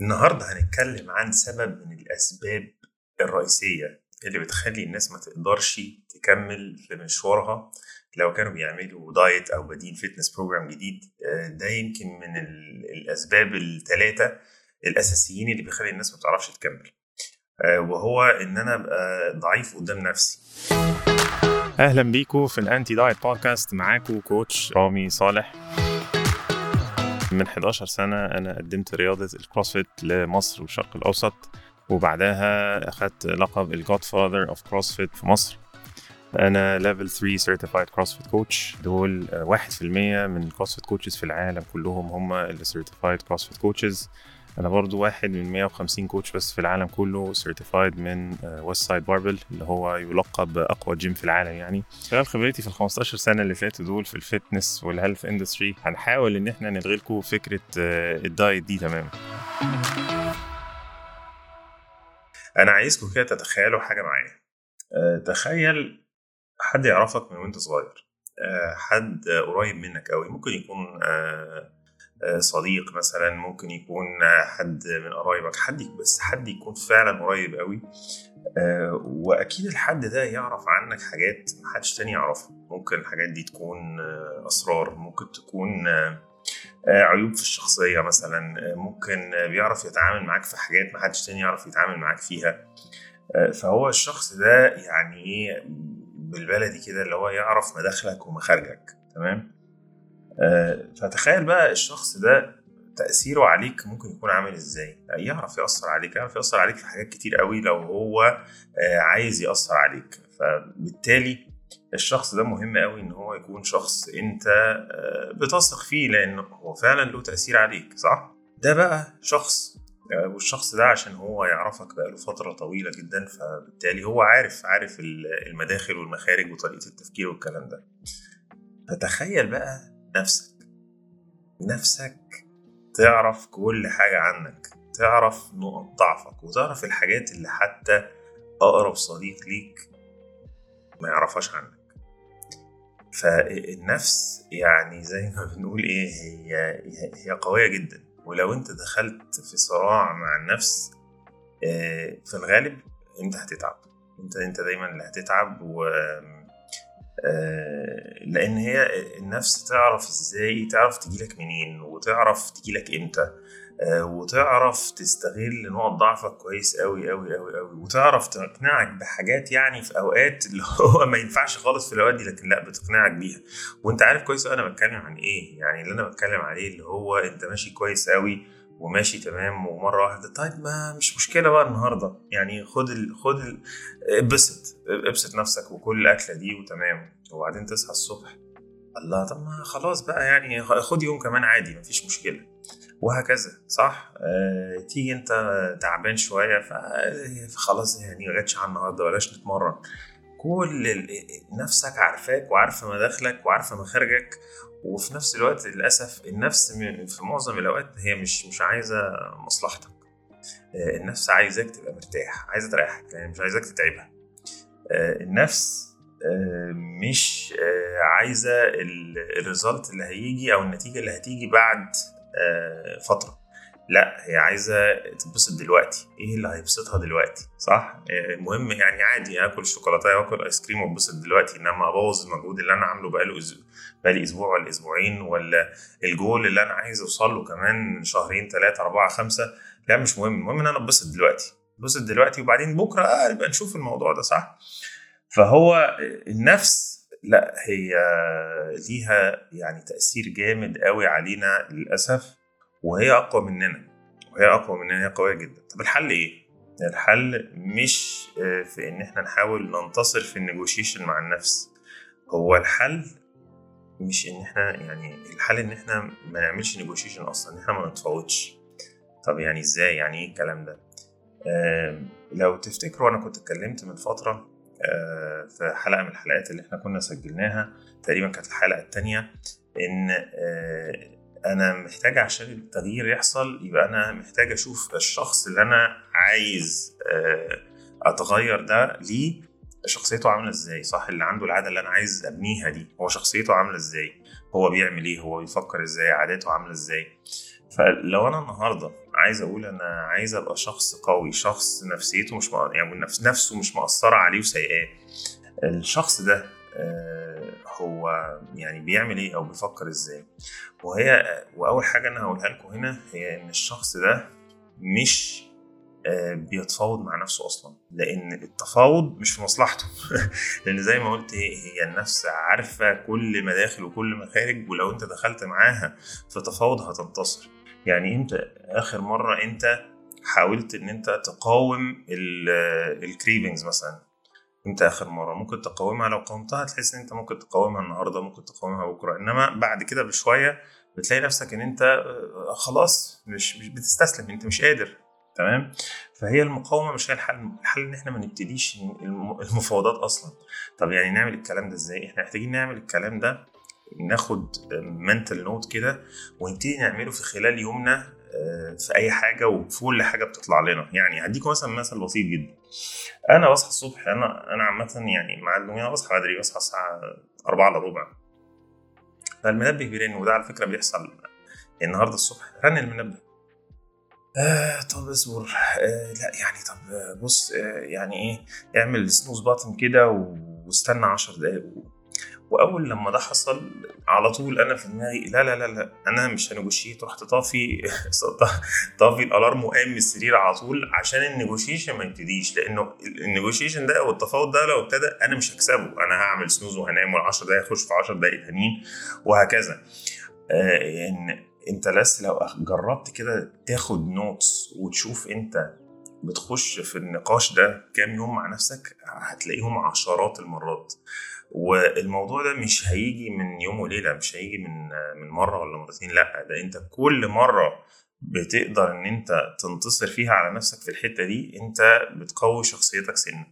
النهارده هنتكلم عن سبب من الأسباب الرئيسية اللي بتخلي الناس ما تقدرش تكمل في مشوارها. لو كانوا بيعملوا diet أو بادئين fitness program جديد آه، ده يمكن من ال- الأسباب الثلاثة الأساسيين اللي بيخلي الناس ما بتعرفش تكمل. آه، وهو إن أنا أبقى ضعيف قدام نفسي. أهلا بيكم في ال anti diet podcast معاكم coach رامي صالح. من 11 سنة أنا قدمت رياضة ال CrossFit لمصر والشرق الأوسط وبعدها أخدت لقب ال Godfather of CrossFit في مصر. أنا level 3 certified CrossFit coach دول آه، 1% من ال CrossFit coaches في العالم كلهم هم اللي certified CrossFit coaches أنا برضو واحد من 150 coach بس في العالم كله certified من Westside Barbell اللي هو يلقب أقوى جيم في العالم يعني. خلال خبرتي في ال 15 سنة اللي فاتوا دول في ال fitness وال health industry هنحاول إن إحنا نلغي لكم فكرة آه، ال diet دي تماما. أنا عايزكم كده تتخيلوا حاجة معايا. آه، تخيل حد يعرفك من وأنت صغير. آه، حد قريب منك قوي ممكن يكون صديق مثلا ممكن يكون آه، حد من قرايبك حد بس حد يكون فعلا قريب قوي آه، وأكيد الحد ده يعرف عنك حاجات محدش تاني يعرفها. ممكن الحاجات دي تكون آه، أسرار ممكن تكون آه، آه، عيوب في الشخصية مثلا آه، ممكن آه، بيعرف يتعامل معاك في حاجات محدش تاني يعرف يتعامل معاك فيها. آه، فهو الشخص ده يعني إيه بالبلدي كده اللي هو يعرف مداخلك ومخارجك تمام؟ آه، فتخيل بقى الشخص ده تأثيره عليك ممكن يكون عامل إزاي؟ يعرف يأثر عليك يعرف يأثر عليك في حاجات كتير قوي لو هو آه، عايز يأثر عليك. فبالتالي الشخص ده مهم قوي إن هو يكون شخص أنت آه، بتثق فيه لأنه هو فعلا له تأثير عليك صح؟ ده بقى شخص آه، والشخص ده عشان هو يعرفك بقاله فترة طويلة جدا فبالتالي هو عارف عارف ال- المداخل والمخارج وطريقة التفكير والكلام ده. فتخيل بقى نفسك. نفسك تعرف كل حاجة عنك تعرف نقط ضعفك وتعرف الحاجات اللي حتى أقرب صديق ليك ما يعرفهاش عنك. فالنفس يعني زي ما بنقول إيه هي هي- قوية جدا. ولو أنت دخلت في صراع مع النفس آه، في الغالب أنت هتتعب. أنت أنت دايما اللي هتتعب و لأن هي النفس تعرف إزاي تعرف تجيلك منين وتعرف تجيلك إمتى آه، وتعرف تستغل نقط ضعفك كويس قوي قوي قوي قوي وتعرف تقنعك بحاجات يعني في أوقات اللي هو ما ينفعش خالص في الأوقات دي لكن لأ بتقنعك بيها. وأنت عارف كويس أنا بتكلم عن إيه يعني اللي أنا بتكلم عليه اللي هو أنت ماشي كويس قوي وماشي تمام ومرة واحدة طيب ما مش مشكلة بقى النهارده. يعني خد ال خد ال ابسط ابسط نفسك وكل الأكلة دي وتمام. وبعدين تصحى الصبح. الله طب ما خلاص بقى يعني خد يوم كمان عادي مفيش مشكلة. وهكذا صح؟ آه، تيجي انت تعبان شوية فخلاص يعني جاتش على النهارده بلاش نتمرن. كل نفسك عارفاك وعارفة مداخلك وعارفة مخارجك وفي نفس الوقت للأسف النفس في معظم الأوقات هي مش مش عايزة مصلحتك. آه، النفس عايزاك تبقى مرتاح عايزة تريحك يعني مش عايزاك تتعبها. آه، النفس آه، مش عايزة ال- الريزلت اللي هيجي أو النتيجة اللي هتيجي بعد فترة. لا هي عايزة تتبسط دلوقتي. إيه اللي هيبسطها دلوقتي؟ صح؟ آه، المهم يعني عادي اكل شوكولاتة واكل آيس كريم واتبسط دلوقتي. انما ابوظ المجهود اللي أنا عامله بقاله بقالي أسبوع ولا أسبوعين ولا الجول اللي أنا عايز اوصل له كمان شهرين ثلاثة أربعة خمسة لا مش مهم. المهم ان أنا اتبسط دلوقتي. اتبسط دلوقتي وبعدين بكرة آه نبقى نشوف الموضوع ده صح؟ فهو النفس لا هي ليها يعني تأثير جامد قوي علينا للأسف. وهي أقوى مننا وهي أقوى مننا هي قوية جدا طب الحل إيه؟ الحل مش آه، في إن إحنا نحاول ننتصر في النيجوشيشن مع النفس هو الحل مش إن إحنا يعني الحل إن إحنا ما نعملش نيجوشيشن أصلا إن إحنا ما نتفاوضش طب يعني إزاي يعني إيه الكلام ده؟ لو تفتكروا أنا كنت اتكلمت من فترة آه، في حلقة من الحلقات اللي إحنا كنا سجلناها تقريبا كانت الحلقة التانية إن آه، أنا محتاج عشان التغيير يحصل يبقى أنا محتاج أشوف الشخص اللي أنا عايز آه، أتغير ده ليه شخصيته عاملة إزاي صح؟ اللي عنده العادة اللي أنا عايز أبنيها دي هو شخصيته عاملة إزاي؟ هو بيعمل إيه؟ هو بيفكر إزاي؟ عاداته عاملة إزاي؟ فلو أنا النهاردة عايز أقول أنا عايز أبقى شخص قوي شخص نفسيته مش. يعني نفس نفسه مش مأثرة عليه وسيئاه الشخص ده آه، هو يعني بيعمل إيه أو بيفكر إزاي. وهي وأول حاجة أنا هقولها لكم هنا هي إن الشخص ده مش آه، بيتفاوض مع نفسه أصلا لأن التفاوض مش في مصلحته. لأن زي ما قلت هي هي النفس عارفة كل مداخل وكل مخارج ولو أنت دخلت معاها في تفاوض هتنتصر. يعني أنت آخر مرة أنت حاولت إن أنت تقاوم الكريفنجز مثلا. انت آخر مرة. ممكن تقاومها لو قاومتها تحس إن أنت ممكن تقاومها النهارده ممكن تقاومها بكرة. إنما بعد كده بشوية بتلاقي نفسك إن أنت آه، خلاص مش مش بتستسلم أنت مش قادر. تمام؟ فهي المقاومة مش هي الحل. الحل إن إحنا ما نبتديش الم- المفاوضات أصلا. طب يعني نعمل الكلام ده إزاي؟ إحنا محتاجين نعمل الكلام ده ناخد منتال نوت كده ونبتدي نعمله في خلال يومنا في أي حاجة وفي كل حاجة بتطلع لنا. يعني هديكم مثلا مثل بسيط جدا. أنا بصحى الصبح أنا أنا عامة يعني مع أنا بصحى بدري بصحى الساعة 4 إلا ربع. فالمنبه بيرن وده على فكرة بيحصل النهارده الصبح. رن المنبه. آه طب اصبر. آه لا يعني طب بص آه يعني إيه؟ اعمل snooze button كده واستنى 10 دقايق وأول لما ده حصل على طول أنا في دماغي لا لا لا لا أنا مش ه negotiate رحت طافي طافي ال alarm وقام من السرير على طول عشان النيجوشيشن ما يبتديش لأنه النيجوشيشن ده أو التفاوض ده لو ابتدى أنا مش هكسبه. أنا هعمل snooze وهنام وال10 دقايق اخش في 10 دقايق تانيين وهكذا. آه إن أنت بس لو جربت كده تاخد نوتس وتشوف أنت بتخش في النقاش ده كام يوم مع نفسك هتلاقيهم عشرات المرات. والموضوع ده مش هيجي من يوم وليلة مش هيجي من من مرة ولا مرتين لأ ده أنت كل مرة بتقدر إن أنت تنتصر فيها على نفسك في الحتة دي أنت بتقوي شخصيتك سنة.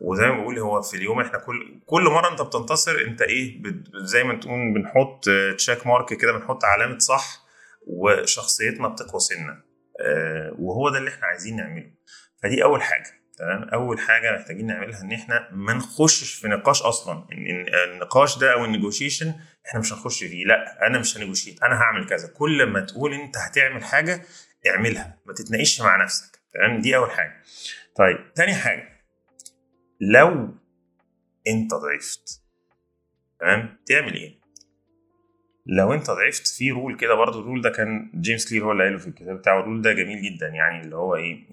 وزي ما بقول هو في اليوم إحنا كل كل مرة أنت بتنتصر أنت إيه زي ما تقول بنحط check mark كده بنحط علامة صح وشخصيتنا بتقوى سنة. آه، وهو ده اللي إحنا عايزين نعمله. فدي أول حاجة. تمام؟ أول حاجة محتاجين نعملها إن إحنا ما نخشش في نقاش أصلا إن النقاش ده أو النيجوشيشن إحنا مش هنخش فيه لأ أنا مش ه negotiate أنا هعمل كذا. كل ما تقول أنت هتعمل حاجة اعملها ما تتناقش مع نفسك. تمام؟ دي أول حاجة. طيب تاني حاجة. لو أنت ضعفت تمام؟ تعمل إيه؟ لو انت ضعفت في rule كده برضو ال rule ده كان James Clear هو اللي قايله في الكتاب بتاعه. ال rule ده جميل جدا يعني اللي هو إيه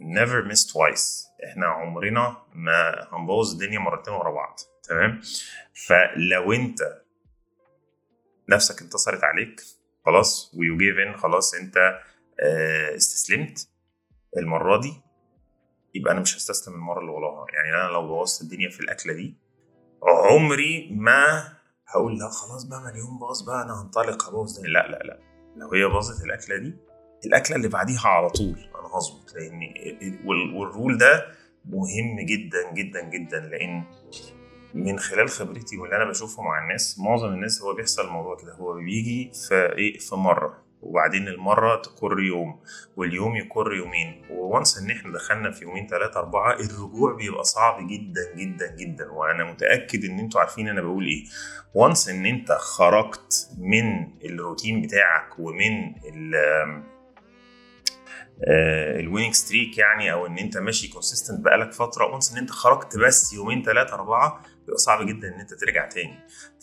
never miss twice. إحنا عمرنا ما هنبوظ الدنيا مرتين ورا بعض. تمام؟ فلو انت نفسك انتصرت عليك خلاص و you give in خلاص انت آه استسلمت المرة دي يبقى أنا مش هستسلم المرة اللي وراها. يعني أنا لو بوظت الدنيا في الأكلة دي عمري ما هقول لا خلاص بقى ما اليوم باظ بقى أنا هنطلق هبوظ. لا لا لا. لو هي باظت الأكلة دي الأكلة اللي بعديها على طول. أنا هظبط لأن وال- والرول ده مهم جدا جدا جدا لأن من خلال خبرتي واللي أنا بشوفه مع الناس معظم الناس هو بيحصل الموضوع كده. هو بيجي في إيه؟ في مرة. وبعدين المرة تكر يوم واليوم يكر يومين. و once إن إحنا دخلنا في يومين ثلاثة أربعة الرجوع بيبقى صعب جدا جدا جدا. وأنا متأكد إن أنتوا عارفين أنا بقول إيه. و once إن أنت خرجت من الروتين بتاعك ومن ال ال winning streak يعني أو إن إنت ماشي consistent بقالك فترة و once إن إنت خرجت بس يومين ثلاثة أربعة بيبقى صعب جدا إن أنت ترجع تاني.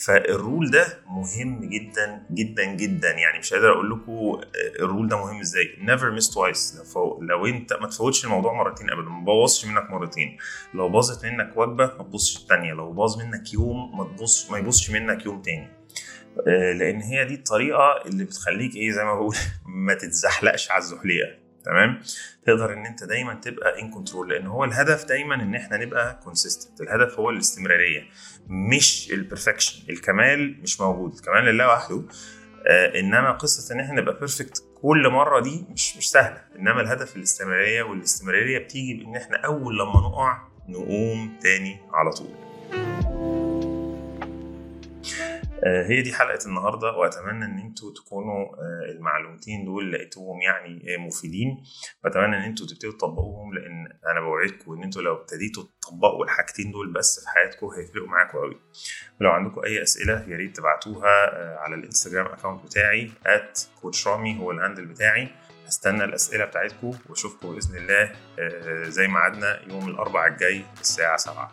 فال rule ده مهم جدا جدا جدا. يعني مش قادر أقول لكم ال rule ده مهم إزاي. Never miss twice. لو, أنت ما تفوتش الموضوع مرتين ابدا ما تبوظش منك مرتين. لو باظت منك وجبة ما تبوظش الثانية لو باظ منك يوم ما تبص ما يبوظش منك يوم تاني. آه، لأن هي دي الطريقة اللي بتخليك إيه زي ما بقول ما تتزحلقش على الزحليقة. تمام؟ تقدر إن أنت دايما تبقى in control لأن هو الهدف دايما إن إحنا نبقى consistent الهدف هو الاستمرارية مش ال perfection الكمال مش موجود الكمال لله وحده آه إنما قصة إن إحنا نبقى بيرفكت كل مرة دي مش مش سهلة. إنما الهدف الاستمرارية والاستمرارية بتيجي بإن إحنا أول لما نقع نقوم تاني على طول. هي دي حلقة النهاردة وأتمنى إن أنتوا تكونوا آه، المعلومتين دول لقيتوهم يعني آه، مفيدين. وأتمنى إن أنتوا تبتدوا تطبقوهم لأن أنا بوعدكم إن أنتوا لو ابتديتوا تطبقوا الحاجتين دول بس في حياتكم هيفرقوا معاكم أوي. ولو عندكم أي أسئلة يا ريت تبعتوها آه، على الإنستجرام account بتاعي @coach رامي هو ال handle بتاعي. استنى الأسئلة بتاعتكم وأشوفكم بإذن الله آه، زي ميعادنا يوم الأربعاء الجاي الساعة 7